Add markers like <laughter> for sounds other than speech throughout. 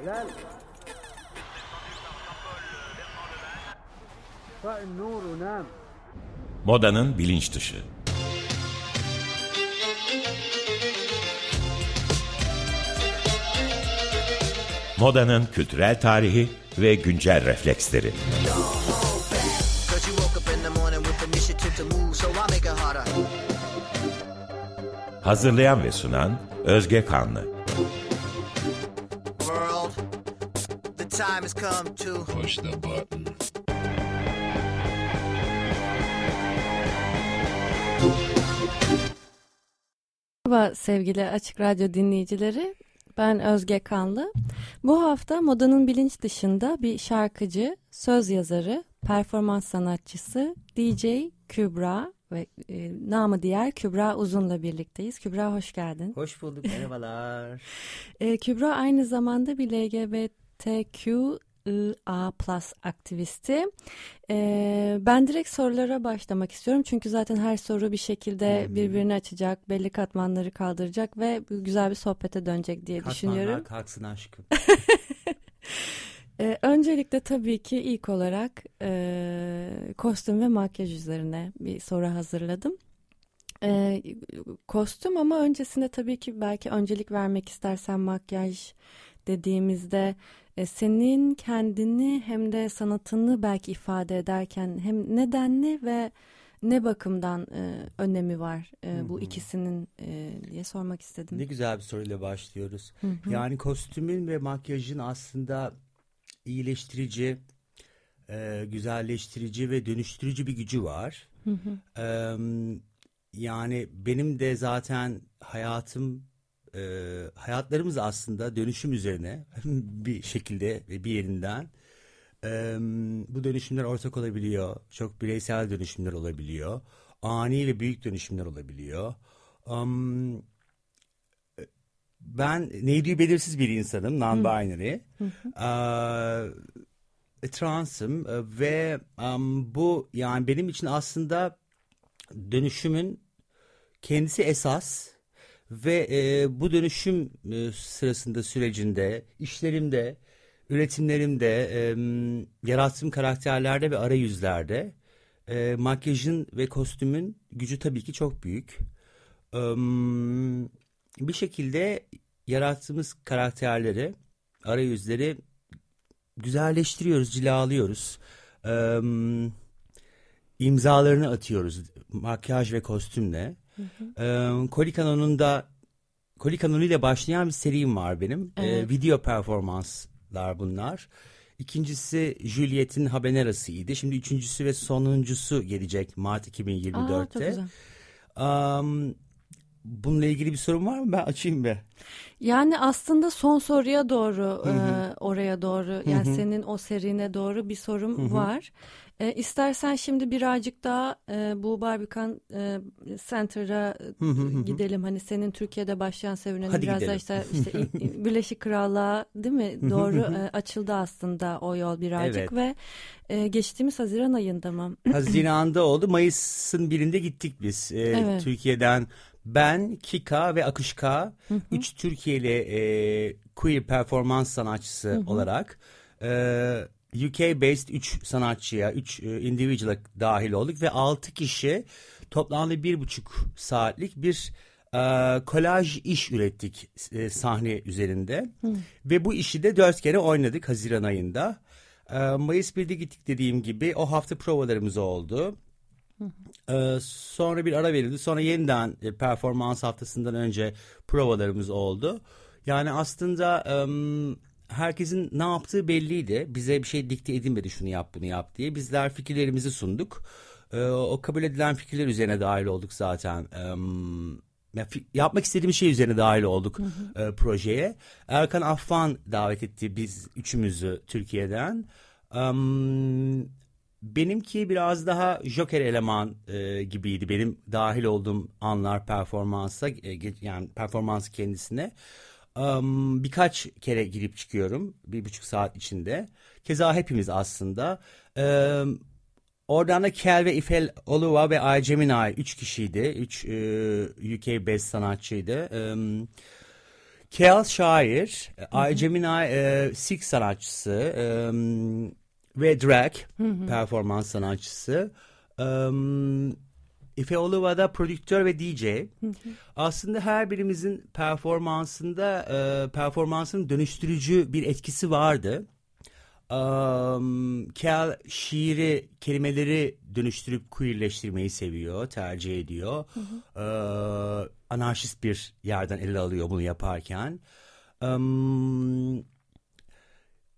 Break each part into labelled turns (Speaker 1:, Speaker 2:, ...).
Speaker 1: Helal.
Speaker 2: Modanın bilinç dışı. Modanın kültürel tarihi ve güncel refleksleri. Hazırlayan ve sunan Özge Kanlı.
Speaker 3: Has come to
Speaker 4: Push the button.
Speaker 5: Merhaba sevgili Açık Radyo dinleyicileri. Ben Özge Kanlı. Bu hafta modanın bilinç dışında bir şarkıcı, söz yazarı, performans sanatçısı DJ Kübra ve e, namı diğer Kübra Uzun'la birlikteyiz. Kübra hoş geldin.
Speaker 6: Hoş bulduk merhabalar. <laughs>
Speaker 5: E, Kübra aynı zamanda bir LGBTQ A plus aktivisti. Ee, ben direkt sorulara başlamak istiyorum. Çünkü zaten her soru bir şekilde birbirini açacak, belli katmanları kaldıracak ve güzel bir sohbete dönecek diye düşünüyorum.
Speaker 6: Katmanlar kalksın aşkım. <laughs>
Speaker 5: Ee, öncelikle tabii ki ilk olarak e, kostüm ve makyaj üzerine bir soru hazırladım. Ee, kostüm ama öncesinde tabii ki belki öncelik vermek istersen makyaj dediğimizde e, senin kendini hem de sanatını belki ifade ederken hem nedenli ve ne bakımdan e, önemi var e, bu ikisinin e, diye sormak istedim.
Speaker 6: Ne güzel bir soruyla başlıyoruz. Yani kostümün ve makyajın aslında iyileştirici, e, güzelleştirici ve dönüştürücü bir gücü var. Eee, yani benim de zaten hayatım, e, hayatlarımız aslında dönüşüm üzerine <laughs> bir şekilde ve bir yerinden. Eee, bu dönüşümler ortak olabiliyor. Çok bireysel dönüşümler olabiliyor. Ani ve büyük dönüşümler olabiliyor. Am, ben neydi belirsiz bir insanım, non-binary. Ee, transım e, ve am, bu yani benim için aslında dönüşümün kendisi esas ve e, bu dönüşüm e, sırasında sürecinde işlerimde, üretimlerimde, e, yarattığım karakterlerde ve arayüzlerde e, makyajın ve kostümün gücü tabii ki çok büyük. Em, bir şekilde yarattığımız karakterleri, arayüzleri güzelleştiriyoruz, cilalıyoruz. Em, imzalarını atıyoruz makyaj ve kostümle. Em, Koli Kanonu'nda Koli Kanonu ile başlayan bir serim var benim. Ee, video performanslar bunlar. İkincisi Juliet'in Habanera'sıydı. Şimdi üçüncüsü ve sonuncusu gelecek Mart
Speaker 5: Aa,
Speaker 6: 2024'te.
Speaker 5: çok güzel.
Speaker 6: Am, bununla ilgili bir sorun var mı? Ben açayım be.
Speaker 5: Yani aslında son soruya doğru e, oraya doğru yani senin o serine doğru bir sorum var. E, istersen şimdi birazcık daha e, bu Barbican e, Center'a e, gidelim. Hani senin Türkiye'de başlayan
Speaker 6: Hadi
Speaker 5: biraz da
Speaker 6: gidelim.
Speaker 5: işte, işte İ- <laughs> Birleşik Krallığa değil mi doğru e, açıldı aslında o yol birazcık
Speaker 6: Evet.
Speaker 5: ve e, geçtiğimiz Haziran ayında mı? <laughs>
Speaker 6: Haziran'da oldu. Mayıs'ın birinde gittik biz. Ee,
Speaker 5: Evet.
Speaker 6: Türkiye'den ben, Kika ve Akışka üç Türkiye'li e, queer performans sanatçısı olarak e, UK-based üç sanatçıya, üç e, individual'a dahil olduk ve altı kişi toplamda bir buçuk saatlik bir e, kolaj iş ürettik e, sahne üzerinde. Ve bu işi de dört kere oynadık Haziran ayında. E, Mayıs 1'de gittik dediğim gibi o hafta provalarımız oldu. Ee, sonra bir ara verildi. Sonra yeniden e, performans haftasından önce provalarımız oldu. Yani aslında em, herkesin ne yaptığı belliydi. Bize bir şey dikte edilmedi şunu yap bunu yap diye. Bizler fikirlerimizi sunduk. Ee, o kabul edilen fikirler üzerine dahil olduk zaten. Fi- yapmak istediğim şey üzerine dahil olduk e, projeye. Erkan Affan davet etti biz üçümüzü Türkiye'den. Em, benimki biraz daha Joker eleman e, gibiydi. Benim dahil olduğum anlar performansa e, yani performans kendisine. Em, birkaç kere girip çıkıyorum bir buçuk saat içinde. Keza hepimiz aslında. Em, Oradan da Kel ve Ifel Oluva ve Ay Gemini üç kişiydi. Üç e, UK based sanatçıydı. Em, Kel şair, Ay Gemini e, Sik sanatçısı e, ve drag performans sanatçısı. E, Efe Oluva da prodüktör ve DJ. Aslında her birimizin performansında e, performansın dönüştürücü bir etkisi vardı. Um, Kel şiiri, kelimeleri dönüştürüp queerleştirmeyi seviyor, tercih ediyor. Ee, anarşist bir yerden ele alıyor bunu yaparken. Um,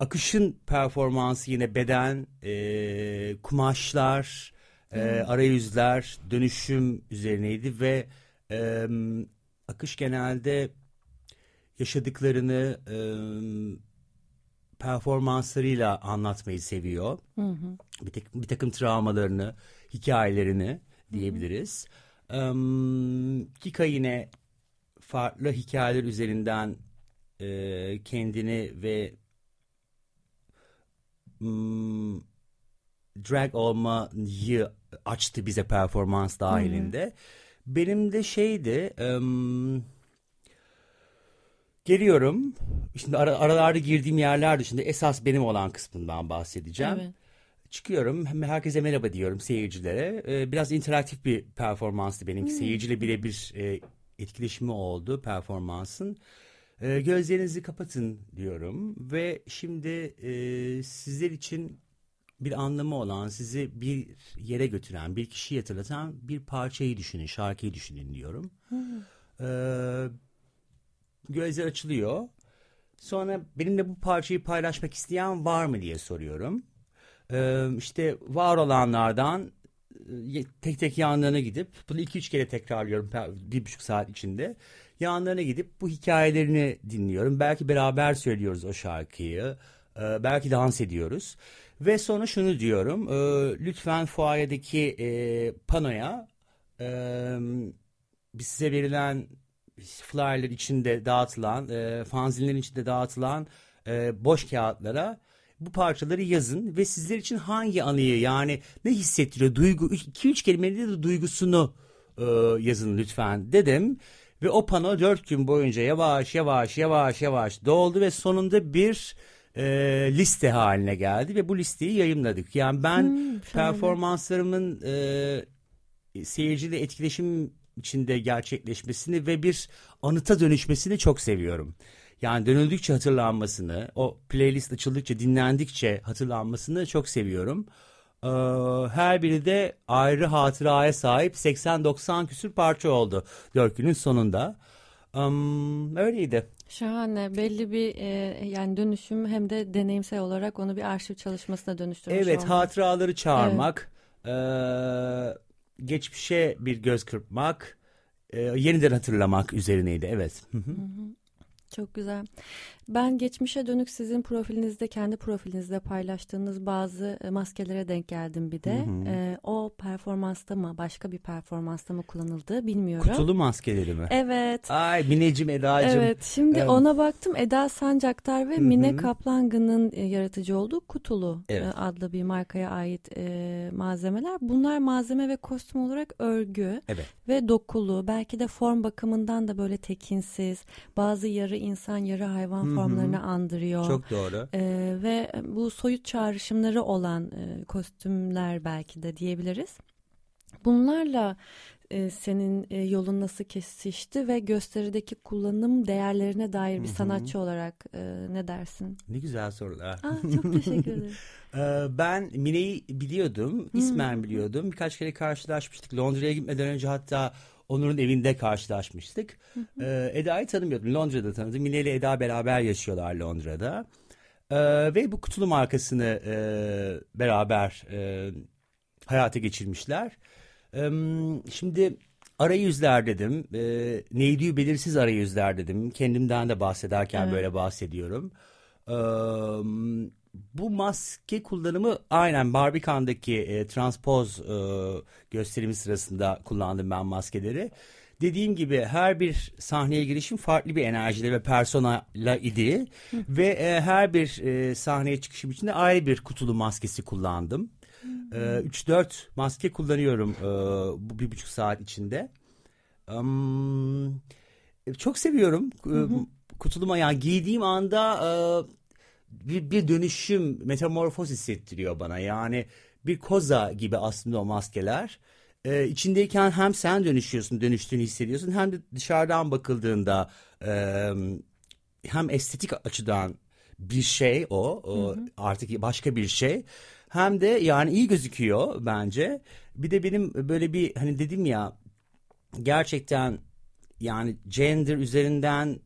Speaker 6: Akış'ın performansı yine beden, e, kumaşlar, e, arayüzler, dönüşüm üzerineydi ve e, Akış genelde yaşadıklarını e, performanslarıyla anlatmayı seviyor. Bir, tek, bir takım travmalarını, hikayelerini diyebiliriz. Um, Kika yine farklı hikayeler üzerinden e, kendini ve drag olmayı açtı bize performans dahilinde. Benim de şeydi em, geliyorum şimdi ara, aralarda girdiğim yerler dışında esas benim olan kısmından bahsedeceğim.
Speaker 5: Evet.
Speaker 6: Çıkıyorum hem herkese merhaba diyorum seyircilere. Ee, biraz interaktif bir performanstı benimki. Seyirciyle birebir e, etkileşimi oldu performansın. Ee, gözlerinizi kapatın diyorum ve şimdi e, sizler için bir anlamı olan, sizi bir yere götüren, bir kişiyi hatırlatan bir parçayı düşünün, şarkıyı düşünün diyorum. Ee, gözler açılıyor. Sonra benimle bu parçayı paylaşmak isteyen var mı diye soruyorum. Ee, işte var olanlardan e, tek tek yanlarına gidip bunu iki üç kere tekrarlıyorum bir buçuk saat içinde. Yanlarına gidip bu hikayelerini dinliyorum. Belki beraber söylüyoruz o şarkıyı. Ee, belki dans ediyoruz. Ve sonra şunu diyorum. e, lütfen fuayedeki e, panoya e, size verilen flyerler içinde dağıtılan, e, fanzinlerin içinde dağıtılan e, boş kağıtlara bu parçaları yazın ve sizler için hangi anıyı yani ne hissettiriyor duygu 2-3 kelimeyle de duygusunu e, yazın lütfen dedim. Ve o pano dört gün boyunca yavaş yavaş yavaş yavaş doldu ve sonunda bir e, liste haline geldi ve bu listeyi yayınladık. Yani ben performanslarımın e, seyirciyle etkileşim içinde gerçekleşmesini ve bir anıta dönüşmesini çok seviyorum. Yani dönüldükçe hatırlanmasını, o playlist açıldıkça, dinlendikçe hatırlanmasını çok seviyorum. Ee, her biri de ayrı hatıraya sahip 80-90 küsür parça oldu dört günün sonunda. Um, öyleydi.
Speaker 5: Şahane. Belli bir e, yani dönüşüm hem de deneyimsel olarak onu bir arşiv çalışmasına dönüştürmüş
Speaker 6: Evet,
Speaker 5: olmak.
Speaker 6: hatıraları çağırmak, eee, geçmişe bir göz kırpmak, eee, yeniden hatırlamak üzerineydi. Evet. Hı hı.
Speaker 5: Çok güzel. Ben geçmişe dönük sizin profilinizde, kendi profilinizde paylaştığınız bazı e, maskelere denk geldim bir de. E, o performansta mı, başka bir performansta mı kullanıldı bilmiyorum.
Speaker 6: Kutulu maskeleri mi?
Speaker 5: Evet.
Speaker 6: Ay Mineciğim, Eda'cığım.
Speaker 5: Evet, şimdi
Speaker 6: Evet.
Speaker 5: ona baktım. Eda Sancaktar ve Mine Kaplangı'nın e, yaratıcı olduğu Kutulu e,
Speaker 6: Evet.
Speaker 5: adlı bir markaya ait e, malzemeler. Bunlar malzeme ve kostüm olarak örgü
Speaker 6: Evet.
Speaker 5: ve dokulu, belki de form bakımından da böyle tekinsiz, bazı yarı insan, yarı hayvan formlarını andırıyor.
Speaker 6: Çok doğru.
Speaker 5: Ee, ve bu soyut çağrışımları olan e, kostümler belki de diyebiliriz. Bunlarla e, senin e, yolun nasıl kesişti ve gösterideki kullanım değerlerine dair bir sanatçı olarak e, ne dersin?
Speaker 6: Ne güzel sorular.
Speaker 5: Aa, çok teşekkür <laughs> ederim.
Speaker 6: Ee, ben Mine'yi biliyordum, ismen biliyordum. Birkaç kere karşılaşmıştık. Londra'ya gitmeden önce hatta Onur'un evinde karşılaşmıştık. Ee, Eda'yı tanımıyordum. Londra'da tanıdım. Mine ile Eda beraber yaşıyorlar Londra'da. Ee, ve bu kutulu markasını e, beraber e, hayata geçirmişler. Ee, şimdi arayüzler dedim. E, neydi belirsiz arayüzler dedim. Kendimden de bahsederken
Speaker 5: Evet.
Speaker 6: böyle bahsediyorum. Ee, bu maske kullanımı aynen Barbican'daki e, transpoz e, gösterimi sırasında kullandım ben maskeleri. Dediğim gibi her bir sahneye girişim farklı bir enerjide ve personayla idi. ve e, her bir e, sahneye çıkışım için de ayrı bir kutulu maskesi kullandım. E, 3-4 maske kullanıyorum e, bu bir buçuk saat içinde. Um, çok seviyorum. E, kutuluma yani giydiğim anda e, bir, bir dönüşüm metamorfoz hissettiriyor bana. Yani bir koza gibi aslında o maskeler. Ee, içindeyken hem sen dönüşüyorsun, dönüştüğünü hissediyorsun hem de dışarıdan bakıldığında e, hem estetik açıdan bir şey o, o artık başka bir şey. Hem de yani iyi gözüküyor bence. Bir de benim böyle bir hani dedim ya gerçekten yani gender üzerinden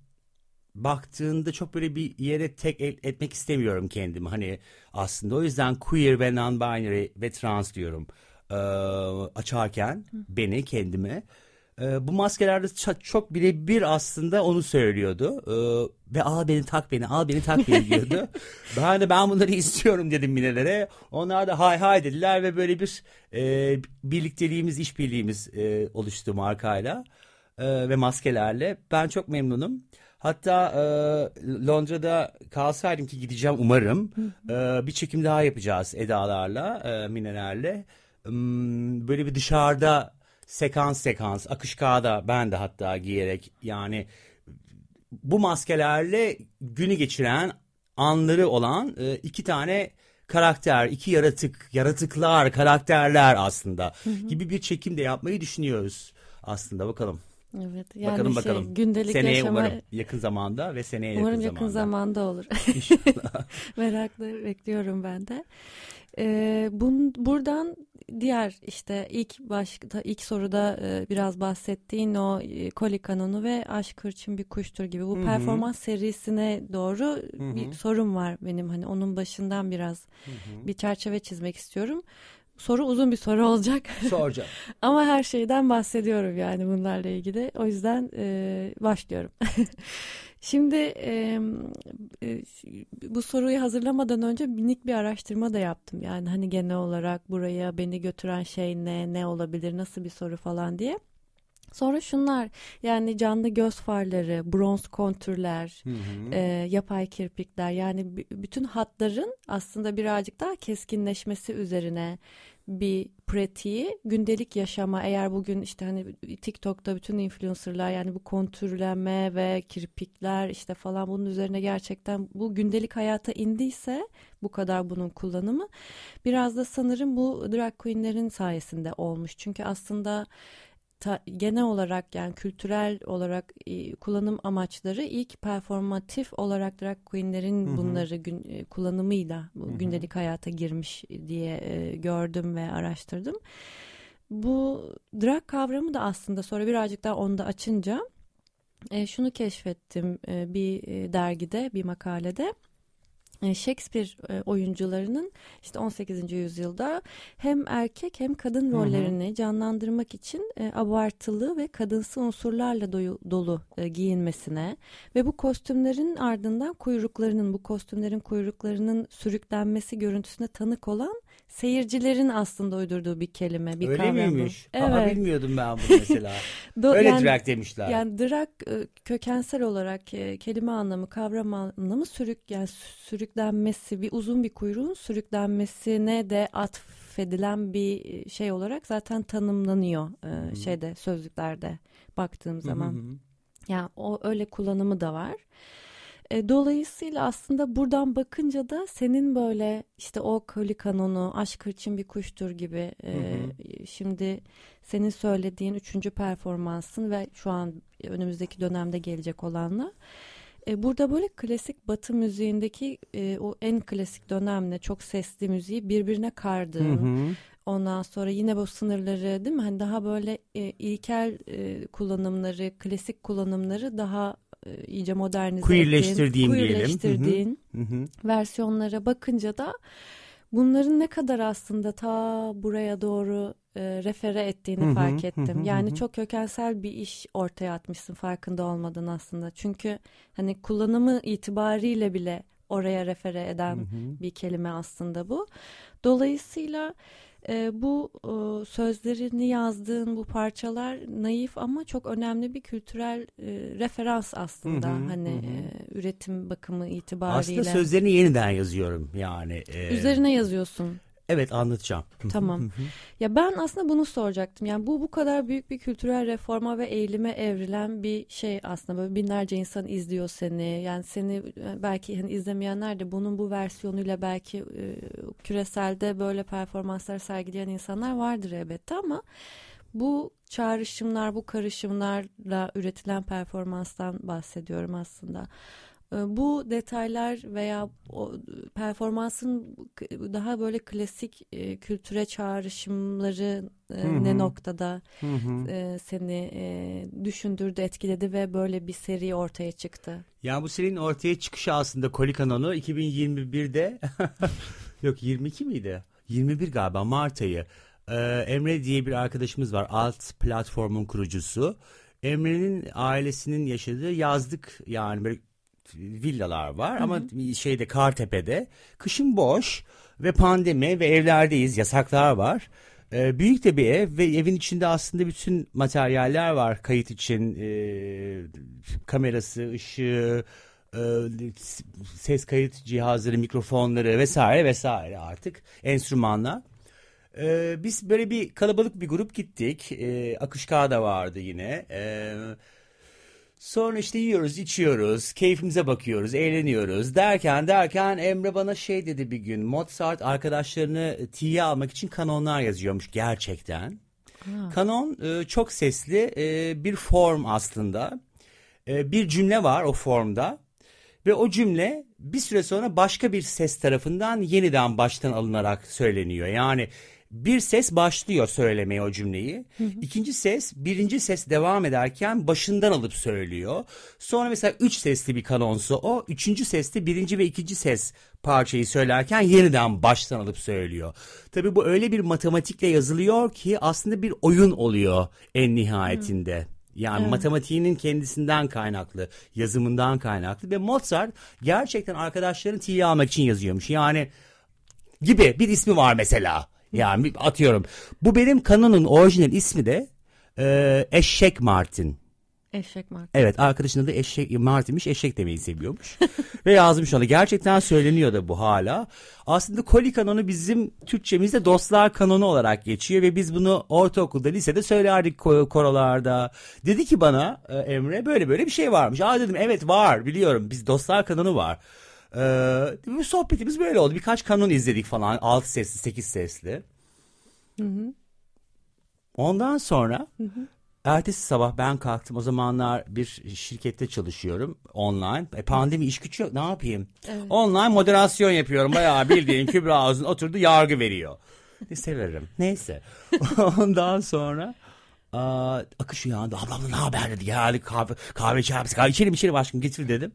Speaker 6: baktığında çok böyle bir yere tek el- etmek istemiyorum kendimi. Hani aslında o yüzden queer ve non-binary ve trans diyorum ee, açarken beni kendimi. Ee, bu maskelerde ça- çok birebir aslında onu söylüyordu. Ee, ve al beni tak beni al beni tak beni diyordu. <laughs> ben de ben bunları istiyorum dedim minelere. Onlar da hay hay dediler ve böyle bir e, birlikteliğimiz işbirliğimiz e, oluştu markayla e, ve maskelerle. Ben çok memnunum. Hatta e, Londra'da kalsaydım ki gideceğim umarım. E, bir çekim daha yapacağız Eda'larla, e, Minelerle. Hmm, böyle bir dışarıda sekans sekans, akışkada ben de hatta giyerek yani bu maskelerle günü geçiren anları olan e, iki tane karakter, iki yaratık, yaratıklar, karakterler aslında gibi bir çekim de yapmayı düşünüyoruz aslında bakalım.
Speaker 5: Evet. Yani
Speaker 6: bakalım
Speaker 5: şey,
Speaker 6: bakalım.
Speaker 5: Gündelik
Speaker 6: seneye
Speaker 5: yaşama,
Speaker 6: umarım yakın zamanda ve seneye
Speaker 5: umarım
Speaker 6: yakın,
Speaker 5: yakın
Speaker 6: zamanda.
Speaker 5: zamanda olur. <laughs> Merakla bekliyorum ben de. Ee, bun, buradan diğer işte ilk baş ilk soruda e, biraz bahsettiğin o e, koli kanonu ve aşk hırçın bir kuştur gibi bu
Speaker 6: Hı hı.
Speaker 5: performans serisine doğru
Speaker 6: Hı
Speaker 5: bir
Speaker 6: hı.
Speaker 5: sorum var benim hani onun başından biraz bir çerçeve çizmek istiyorum. Soru uzun bir soru olacak.
Speaker 6: Soracağım. <laughs>
Speaker 5: Ama her şeyden bahsediyorum yani bunlarla ilgili. O yüzden e, başlıyorum. <laughs> Şimdi e, e, bu soruyu hazırlamadan önce minik bir araştırma da yaptım. Yani hani genel olarak buraya beni götüren şey ne, ne olabilir, nasıl bir soru falan diye. Sonra şunlar yani canlı göz farları, bronz kontürler, e, yapay kirpikler yani b- bütün hatların aslında birazcık daha keskinleşmesi üzerine bir pratiği gündelik yaşama eğer bugün işte hani TikTok'ta bütün influencerlar yani bu kontürleme ve kirpikler işte falan bunun üzerine gerçekten bu gündelik hayata indiyse bu kadar bunun kullanımı biraz da sanırım bu drag queenlerin sayesinde olmuş. Çünkü aslında ta- genel olarak yani kültürel olarak e, kullanım amaçları ilk performatif olarak drag queenlerin bunları gün, e, kullanımıyla bu gündelik hayata girmiş diye e, gördüm ve araştırdım. Bu drag kavramı da aslında sonra birazcık daha onu da açınca e, şunu keşfettim e, bir e, dergide bir makalede. E, Shakespeare e, oyuncularının işte 18. yüzyılda hem erkek hem kadın
Speaker 6: Hı hı.
Speaker 5: rollerini canlandırmak için e, abartılı ve kadınsı unsurlarla dolu giyinmesine ve bu kostümlerin ardından kuyruklarının bu kostümlerin kuyruklarının sürüklenmesi görüntüsüne tanık olan seyircilerin aslında uydurduğu bir kelime, bir
Speaker 6: Öyle
Speaker 5: kavram bu.
Speaker 6: miymiş?
Speaker 5: Evet.
Speaker 6: Aa, bilmiyordum ben bunu mesela. <laughs>
Speaker 5: Do-
Speaker 6: Öyle
Speaker 5: yani-
Speaker 6: drag demişler.
Speaker 5: yani drag e, kökensel olarak e, kelime anlamı, kavram anlamı sürük yani sürüklenmesi, bir uzun bir kuyruğun sürüklenmesine de atfedilen bir e, şey olarak zaten tanımlanıyor şeyde sözlüklerde baktığım zaman.
Speaker 6: hı.
Speaker 5: Yani o öyle kullanımı da var. E, dolayısıyla aslında buradan bakınca da senin böyle işte o koli kanonu, aşk hırçın bir kuştur gibi e,
Speaker 6: Hı
Speaker 5: şimdi senin söylediğin üçüncü performansın ve şu an önümüzdeki dönemde gelecek olanla e, burada böyle klasik batı müziğindeki e, o en klasik dönemle çok sesli müziği birbirine
Speaker 6: Hı
Speaker 5: kardığın
Speaker 6: hı.
Speaker 5: Ondan sonra yine bu sınırları değil mi? Hani daha böyle e, ilkel e, kullanımları, klasik kullanımları daha iyice modernize
Speaker 6: Queerleştirdiğin
Speaker 5: ettiğin.
Speaker 6: Hı hı.
Speaker 5: queerleştirdiğin
Speaker 6: Hı hı.
Speaker 5: versiyonlara bakınca da bunların ne kadar aslında ta buraya doğru e, refere ettiğini
Speaker 6: Hı hı,
Speaker 5: fark
Speaker 6: hı
Speaker 5: ettim.
Speaker 6: hı,
Speaker 5: yani
Speaker 6: hı.
Speaker 5: çok kökensel bir iş ortaya atmışsın farkında olmadan aslında. Çünkü hani kullanımı itibariyle bile oraya refere eden
Speaker 6: Hı hı.
Speaker 5: bir kelime aslında bu. Dolayısıyla e, bu e, sözlerini yazdığın bu parçalar naif ama çok önemli bir kültürel e, referans aslında.
Speaker 6: Hı hı,
Speaker 5: hani
Speaker 6: hı
Speaker 5: e, üretim bakımı itibariyle.
Speaker 6: Aslında sözlerini yeniden yazıyorum yani. e,
Speaker 5: Üzerine yazıyorsun.
Speaker 6: Evet anlatacağım.
Speaker 5: Tamam. ya ben aslında bunu soracaktım. Yani bu bu kadar büyük bir kültürel reforma ve eğilime evrilen bir şey aslında. Böyle binlerce insan izliyor seni. Yani seni e, belki hani izlemeyenler de bunun bu versiyonuyla belki e, küreselde böyle performanslar sergileyen insanlar vardır elbette ama bu çağrışımlar, bu karışımlarla üretilen performanstan bahsediyorum aslında. Ee, bu detaylar veya o performansın daha böyle klasik e, kültüre çağrışımları e,
Speaker 6: Hı hı.
Speaker 5: ne noktada
Speaker 6: Hı hı.
Speaker 5: e, seni e, düşündürdü, etkiledi ve böyle bir seri ortaya çıktı.
Speaker 6: Ya bu serinin ortaya çıkışı aslında Koli Kanonu 2021'de yok 22 miydi? 21 galiba Mart ayı. Ee, Emre diye bir arkadaşımız var. Alt platformun kurucusu. Emre'nin ailesinin yaşadığı yazlık yani böyle villalar var ama şeyde Kartepe'de. Kışın boş ve pandemi ve evlerdeyiz. Yasaklar var. Ee, büyük de bir ev ve evin içinde aslında bütün materyaller var kayıt için e, kamerası, ışığı, e, ses kayıt cihazları, mikrofonları vesaire vesaire artık enstrümanlar. Ee, biz böyle bir kalabalık bir grup gittik. Ee, Akışka da vardı yine. Ee, sonra işte yiyoruz, içiyoruz, keyfimize bakıyoruz, eğleniyoruz. Derken derken Emre bana şey dedi bir gün. Mozart arkadaşlarını tiye almak için kanonlar yazıyormuş gerçekten. Kanon e, çok sesli e, bir form aslında. E, bir cümle var o formda. Ve o cümle bir süre sonra başka bir ses tarafından yeniden baştan alınarak söyleniyor. Yani bir ses başlıyor söylemeye o cümleyi. İkinci ses birinci ses devam ederken başından alıp söylüyor. Sonra mesela üç sesli bir kanonsu o. Üçüncü sesli birinci ve ikinci ses parçayı söylerken yeniden baştan alıp söylüyor. Tabii bu öyle bir matematikle yazılıyor ki aslında bir oyun oluyor en nihayetinde. Yani matematiğinin kendisinden kaynaklı, yazımından kaynaklı ve Mozart gerçekten arkadaşların tiye almak için yazıyormuş. Yani gibi bir ismi var mesela. Yani atıyorum. Bu benim kanonun orijinal ismi de e, Eşek Martin.
Speaker 5: Eşek Mark.
Speaker 6: Evet arkadaşın adı Eşek Martin'miş. Eşek demeyi seviyormuş. <laughs> Ve yazmış ona. Gerçekten söyleniyor da bu hala. Aslında Koli kanonu bizim Türkçemizde dostlar kanonu olarak geçiyor ve biz bunu ortaokulda, lisede söylerdik ko- korolarda. Dedi ki bana e, Emre böyle böyle bir şey varmış. Aa dedim evet var biliyorum. Biz dostlar kanonu var. Ee, sohbetimiz böyle oldu. Birkaç kanon izledik falan. 6 sesli, 8 sesli. Ondan sonra ertesi sabah ben kalktım. O zamanlar bir şirkette çalışıyorum online. E, pandemi iş güç yok. Ne yapayım? Online moderasyon yapıyorum. Bayağı bildiğin Kübra Özün oturdu yargı veriyor. Ne severim. Neyse. <laughs> Ondan sonra aa, akış uyandı. Ablam ne haber dedi. Geldik kahve, kahve misin? Kahve içelim içelim aşkım getir dedim.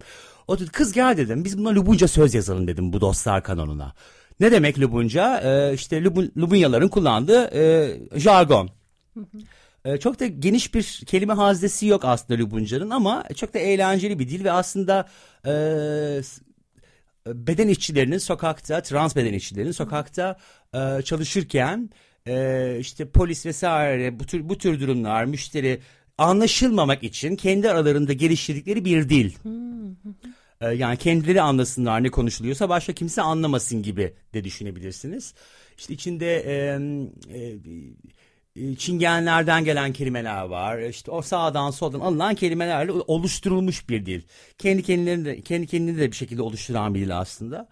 Speaker 6: O dedi kız gel dedim. Biz buna Lubunca söz yazalım dedim bu dostlar kanonuna. Ne demek Lubunca? Ee, işte Lubun, Lubunyaların kullandığı e, jargon. Ee, çok da geniş bir kelime haznesi yok aslında Lubunca'nın ama çok da eğlenceli bir dil ve aslında e, beden işçilerinin sokakta, trans beden işçilerinin sokakta e, çalışırken e, işte polis vesaire bu tür bu tür durumlar müşteri anlaşılmamak için kendi aralarında geliştirdikleri bir dil. E, yani kendileri anlasınlar ne konuşuluyorsa başka kimse anlamasın gibi de düşünebilirsiniz. İşte içinde e, e, e, Çingenlerden gelen kelimeler var. İşte o sağdan soldan alınan kelimelerle oluşturulmuş bir dil. Kendi kendilerini de, kendi kendini de bir şekilde oluşturan bir dil aslında.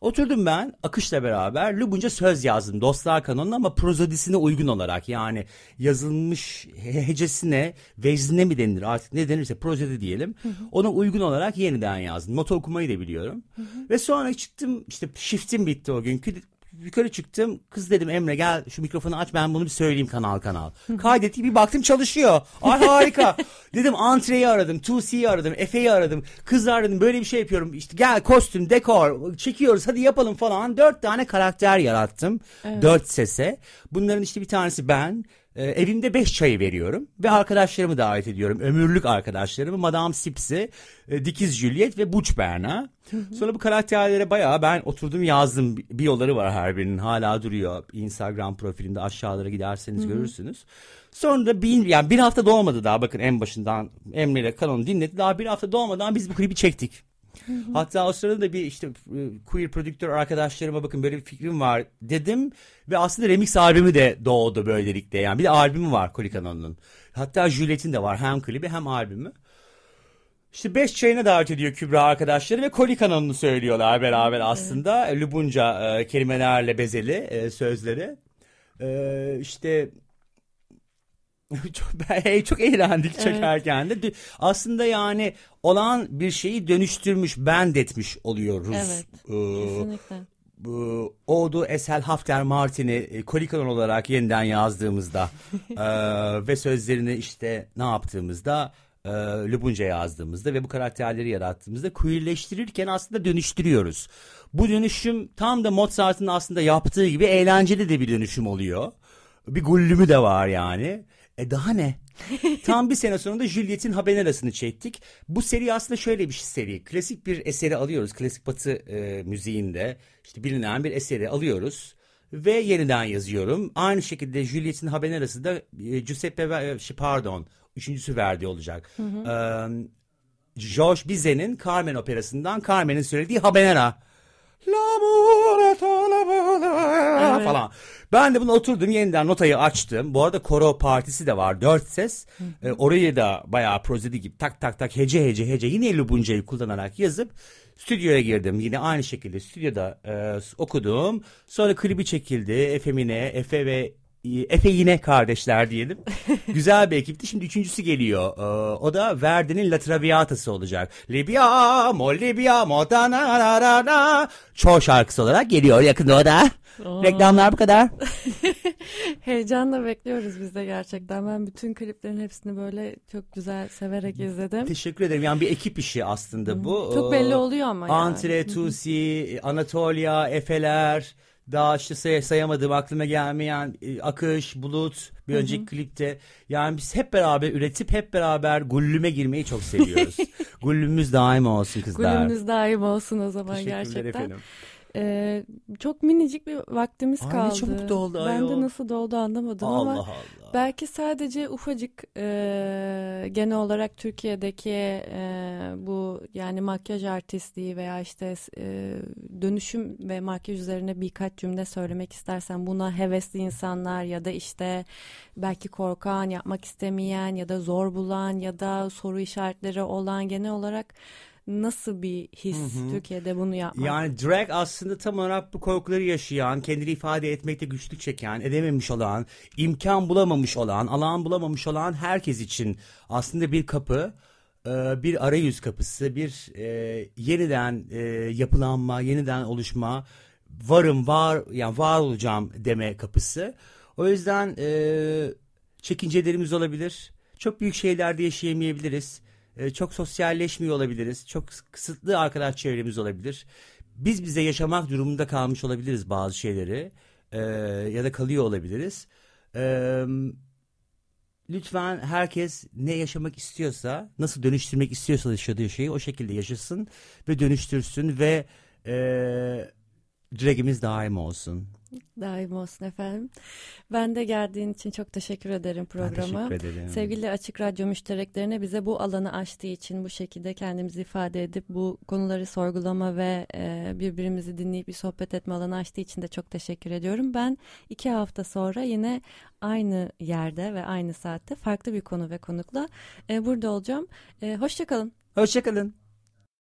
Speaker 6: Oturdum ben Akış'la beraber Lubunca söz yazdım. Dostlar kanonuna ama prozodisine uygun olarak yani yazılmış he- hecesine, veznine mi denilir artık ne denirse prozodi diyelim. Ona uygun olarak yeniden yazdım. Not okumayı da biliyorum. Ve sonra çıktım işte shiftim bitti o günkü yukarı çıktım. Kız dedim Emre gel şu mikrofonu aç ben bunu bir söyleyeyim kanal kanal. Kaydetti bir baktım çalışıyor. Ay harika. <laughs> dedim Antre'yi aradım. 2C'yi aradım. Efe'yi aradım. Kızlar dedim böyle bir şey yapıyorum. İşte gel kostüm, dekor çekiyoruz hadi yapalım falan. Dört tane karakter yarattım. Dört sese. Bunların işte bir tanesi ben. Ee, evimde beş çayı veriyorum ve arkadaşlarımı davet ediyorum. Ömürlük arkadaşlarımı Madame Sips'i, e, Dikiz Juliet ve Buç Berna. Sonra bu karakterlere bayağı ben oturdum yazdım. Bir yolları var her birinin hala duruyor. Instagram profilinde aşağılara giderseniz görürsünüz. Sonra da bir, yani bir hafta dolmadı daha bakın en başından Emre ile Kanon'u dinledi. Daha bir hafta dolmadan biz bu klibi çektik. Hatta o sırada da bir işte e, queer prodüktör arkadaşlarıma bakın böyle bir fikrim var dedim ve aslında remix albümü de doğdu böylelikle yani bir de albümü var Kolikano'nun. Hatta Juliet'in de var hem klibi hem albümü. İşte beş çayına davet ediyor Kübra arkadaşları ve Koli söylüyorlar beraber aslında. Evet. Lubunca e, kelimelerle bezeli e, sözleri. E, işte <laughs> çok, çok eğlendik evet. çekerken de. Aslında yani olan bir şeyi dönüştürmüş, bend etmiş oluyoruz.
Speaker 5: Evet, ee, kesinlikle.
Speaker 6: Bu, Odu Esel Hafter Martin'i e, Kolikanon olarak yeniden yazdığımızda <laughs> e, ve sözlerini işte ne yaptığımızda e, Lubunca yazdığımızda ve bu karakterleri yarattığımızda queerleştirirken aslında dönüştürüyoruz. Bu dönüşüm tam da Mozart'ın aslında yaptığı gibi eğlenceli de bir dönüşüm oluyor. Bir gullümü de var yani. E daha ne? <laughs> Tam bir sene sonunda Juliet'in Habanera'sını çektik. Bu seri aslında şöyle bir seri. Klasik bir eseri alıyoruz. Klasik batı e, müziğinde işte bilinen bir eseri alıyoruz ve yeniden yazıyorum. Aynı şekilde Juliet'in Habanera'sı da e, Giuseppe e, şey, pardon üçüncüsü verdiği olacak. Hı hı. Ee, George Bizet'in Carmen operasından Carmen'in söylediği Habanera. Evet. falan. Ben de bunu oturdum yeniden notayı açtım. Bu arada koro partisi de var. Dört ses. Ee, orayı da bayağı prozedi gibi tak tak tak hece hece hece yine Lubunca'yı kullanarak yazıp stüdyoya girdim. Yine aynı şekilde stüdyoda e, okudum. Sonra klibi çekildi. Efe Mine, Efe ve Efe yine kardeşler diyelim. <laughs> Güzel bir ekipti. Şimdi üçüncüsü geliyor. Ee, o da Verdi'nin La Traviata'sı olacak. Libya, mo Libya, mo da na na na na. Çoğu şarkısı olarak geliyor yakında o da. Oo. Reklamlar bu kadar. <laughs>
Speaker 5: Heyecanla bekliyoruz biz de gerçekten. Ben bütün kliplerin hepsini böyle çok güzel severek izledim.
Speaker 6: Teşekkür ederim. Yani bir ekip işi aslında bu.
Speaker 5: Çok belli oluyor ama
Speaker 6: Antre, yani. Tusi, Anatolia, Efeler... Daha işte say sayamadığım aklıma gelmeyen e, Akış, Bulut bir önceki Hı-hı. klipte. Yani biz hep beraber üretip hep beraber gullüme girmeyi çok seviyoruz. <laughs> Gullümüz daim olsun kızlar.
Speaker 5: Gullümüz daim olsun o zaman gerçekten. Efendim. Ee, çok minicik bir vaktimiz Ay, kaldı. Ne
Speaker 6: çabuk doldu
Speaker 5: Ben de nasıl doldu anlamadım
Speaker 6: Allah
Speaker 5: ama
Speaker 6: Allah.
Speaker 5: belki sadece ufacık e, genel olarak Türkiye'deki e, bu yani makyaj artistliği veya işte e, dönüşüm ve makyaj üzerine birkaç cümle söylemek istersen buna hevesli insanlar ya da işte belki korkan, yapmak istemeyen ya da zor bulan ya da soru işaretleri olan genel olarak nasıl bir his hı hı. Türkiye'de bunu yapmak?
Speaker 6: Yani drag aslında tam olarak bu korkuları yaşayan, kendini ifade etmekte güçlük çeken, edememiş olan, imkan bulamamış olan, alan bulamamış olan herkes için aslında bir kapı e, bir arayüz kapısı, bir e, yeniden e, yapılanma, yeniden oluşma, varım, var yani var olacağım deme kapısı. O yüzden çekincelerimiz olabilir. Çok büyük şeylerde yaşayamayabiliriz. E, çok sosyalleşmiyor olabiliriz. Çok kısıtlı arkadaş çevremiz olabilir. Biz bize yaşamak durumunda kalmış olabiliriz bazı şeyleri. E, ya da kalıyor olabiliriz. E, lütfen herkes ne yaşamak istiyorsa, nasıl dönüştürmek istiyorsa yaşadığı şeyi o şekilde yaşasın ve dönüştürsün ve e, dragimiz daim olsun.
Speaker 5: Daim olsun efendim. Ben de geldiğin için çok teşekkür ederim programa.
Speaker 6: Ben teşekkür ederim.
Speaker 5: Sevgili Açık Radyo müştereklerine bize bu alanı açtığı için bu şekilde kendimizi ifade edip bu konuları sorgulama ve e, birbirimizi dinleyip bir sohbet etme alanı açtığı için de çok teşekkür ediyorum. Ben iki hafta sonra yine aynı yerde ve aynı saatte farklı bir konu ve konukla e, burada olacağım. E, Hoşçakalın.
Speaker 6: Hoşçakalın.